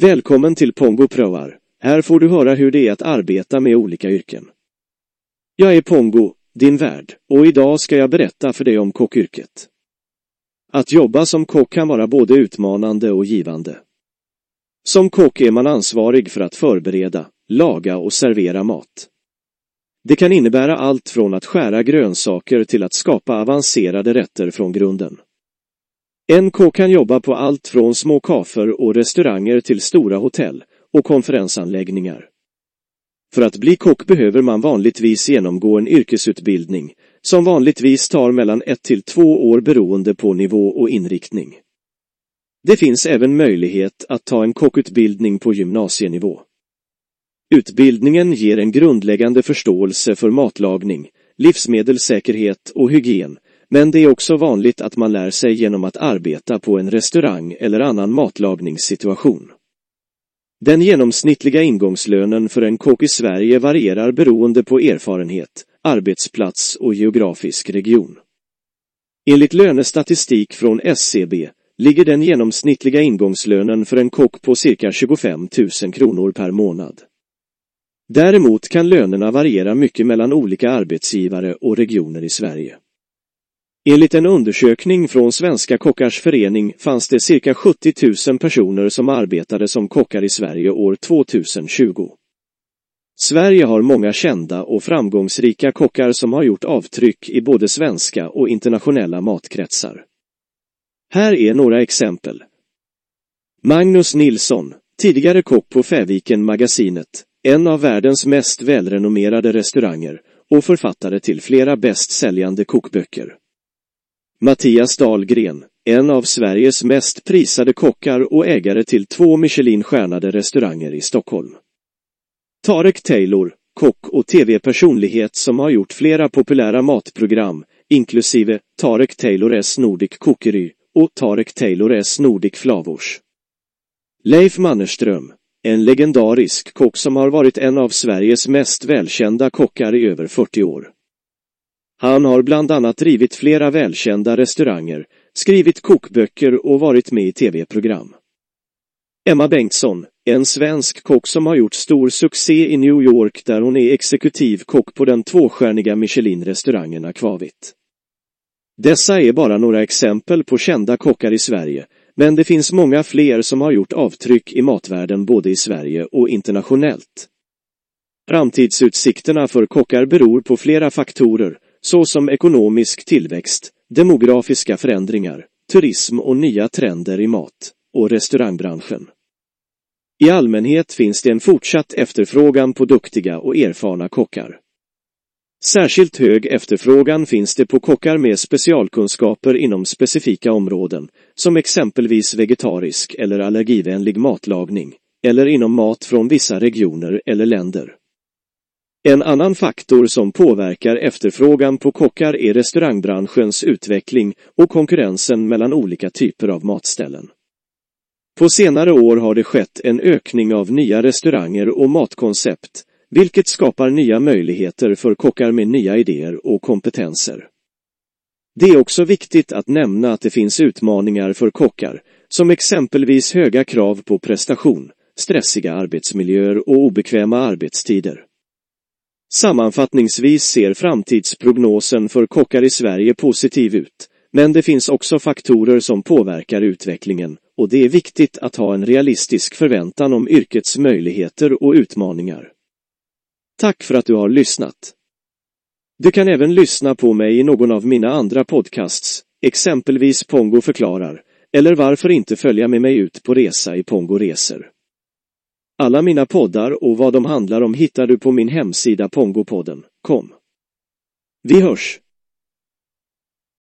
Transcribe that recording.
Välkommen till Pongo Prövar. Här får du höra hur det är att arbeta med olika yrken. Jag är Pongo, din värd, och idag ska jag berätta för dig om kockyrket. Att jobba som kock kan vara både utmanande och givande. Som kock är man ansvarig för att förbereda, laga och servera mat. Det kan innebära allt från att skära grönsaker till att skapa avancerade rätter från grunden. En kock kan jobba på allt från små kafer och restauranger till stora hotell och konferensanläggningar. För att bli kock behöver man vanligtvis genomgå en yrkesutbildning som vanligtvis tar mellan ett till två år beroende på nivå och inriktning. Det finns även möjlighet att ta en kockutbildning på gymnasienivå. Utbildningen ger en grundläggande förståelse för matlagning, livsmedelssäkerhet och hygien, men det är också vanligt att man lär sig genom att arbeta på en restaurang eller annan matlagningssituation. Den genomsnittliga ingångslönen för en kock i Sverige varierar beroende på erfarenhet, arbetsplats och geografisk region. Enligt lönestatistik från SCB ligger den genomsnittliga ingångslönen för en kock på cirka 25 000 kronor per månad. Däremot kan lönerna variera mycket mellan olika arbetsgivare och regioner i Sverige. Enligt en undersökning från Svenska kockars förening fanns det cirka 70 000 personer som arbetade som kockar i Sverige år 2020. Sverige har många kända och framgångsrika kockar som har gjort avtryck i både svenska och internationella matkretsar. Här är några exempel. Magnus Nilsson, tidigare kock på Fäviken Magasinet, en av världens mest välrenommerade restauranger och författare till flera bästsäljande kokböcker. Mattias Dahlgren, en av Sveriges mest prisade kockar och ägare till två Michelinstjärnade restauranger i Stockholm. Tarek Taylor, kock och tv-personlighet som har gjort flera populära matprogram, inklusive Tarek Taylor S Nordic Cookery och Tarek Taylor S Nordic Flavors. Leif Mannerström, en legendarisk kock som har varit en av Sveriges mest välkända kockar i över 40 år. Han har bland annat drivit flera välkända restauranger, skrivit kokböcker och varit med i tv-program. Emma Bengtsson, en svensk kock som har gjort stor succé i New York där hon är exekutiv kock på den tvåstjärniga Michelin-restaurangen Akvavit. Dessa är bara några exempel på kända kockar i Sverige, men det finns många fler som har gjort avtryck i matvärlden både i Sverige och internationellt. Framtidsutsikterna för kockar beror på flera faktorer, såsom ekonomisk tillväxt, demografiska förändringar, turism och nya trender i mat och restaurangbranschen. I allmänhet finns det en fortsatt efterfrågan på duktiga och erfarna kockar. Särskilt hög efterfrågan finns det på kockar med specialkunskaper inom specifika områden, som exempelvis vegetarisk eller allergivänlig matlagning, eller inom mat från vissa regioner eller länder. En annan faktor som påverkar efterfrågan på kockar är restaurangbranschens utveckling och konkurrensen mellan olika typer av matställen. På senare år har det skett en ökning av nya restauranger och matkoncept, vilket skapar nya möjligheter för kockar med nya idéer och kompetenser. Det är också viktigt att nämna att det finns utmaningar för kockar, som exempelvis höga krav på prestation, stressiga arbetsmiljöer och obekväma arbetstider. Sammanfattningsvis ser framtidsprognosen för kockar i Sverige positiv ut, men det finns också faktorer som påverkar utvecklingen och det är viktigt att ha en realistisk förväntan om yrkets möjligheter och utmaningar. Tack för att du har lyssnat. Du kan även lyssna på mig i någon av mina andra podcasts, exempelvis Pongo förklarar, eller varför inte följa med mig ut på resa i Pongo Reser. Alla mina poddar och vad de handlar om hittar du på min hemsida pongopodden.com. Vi hörs!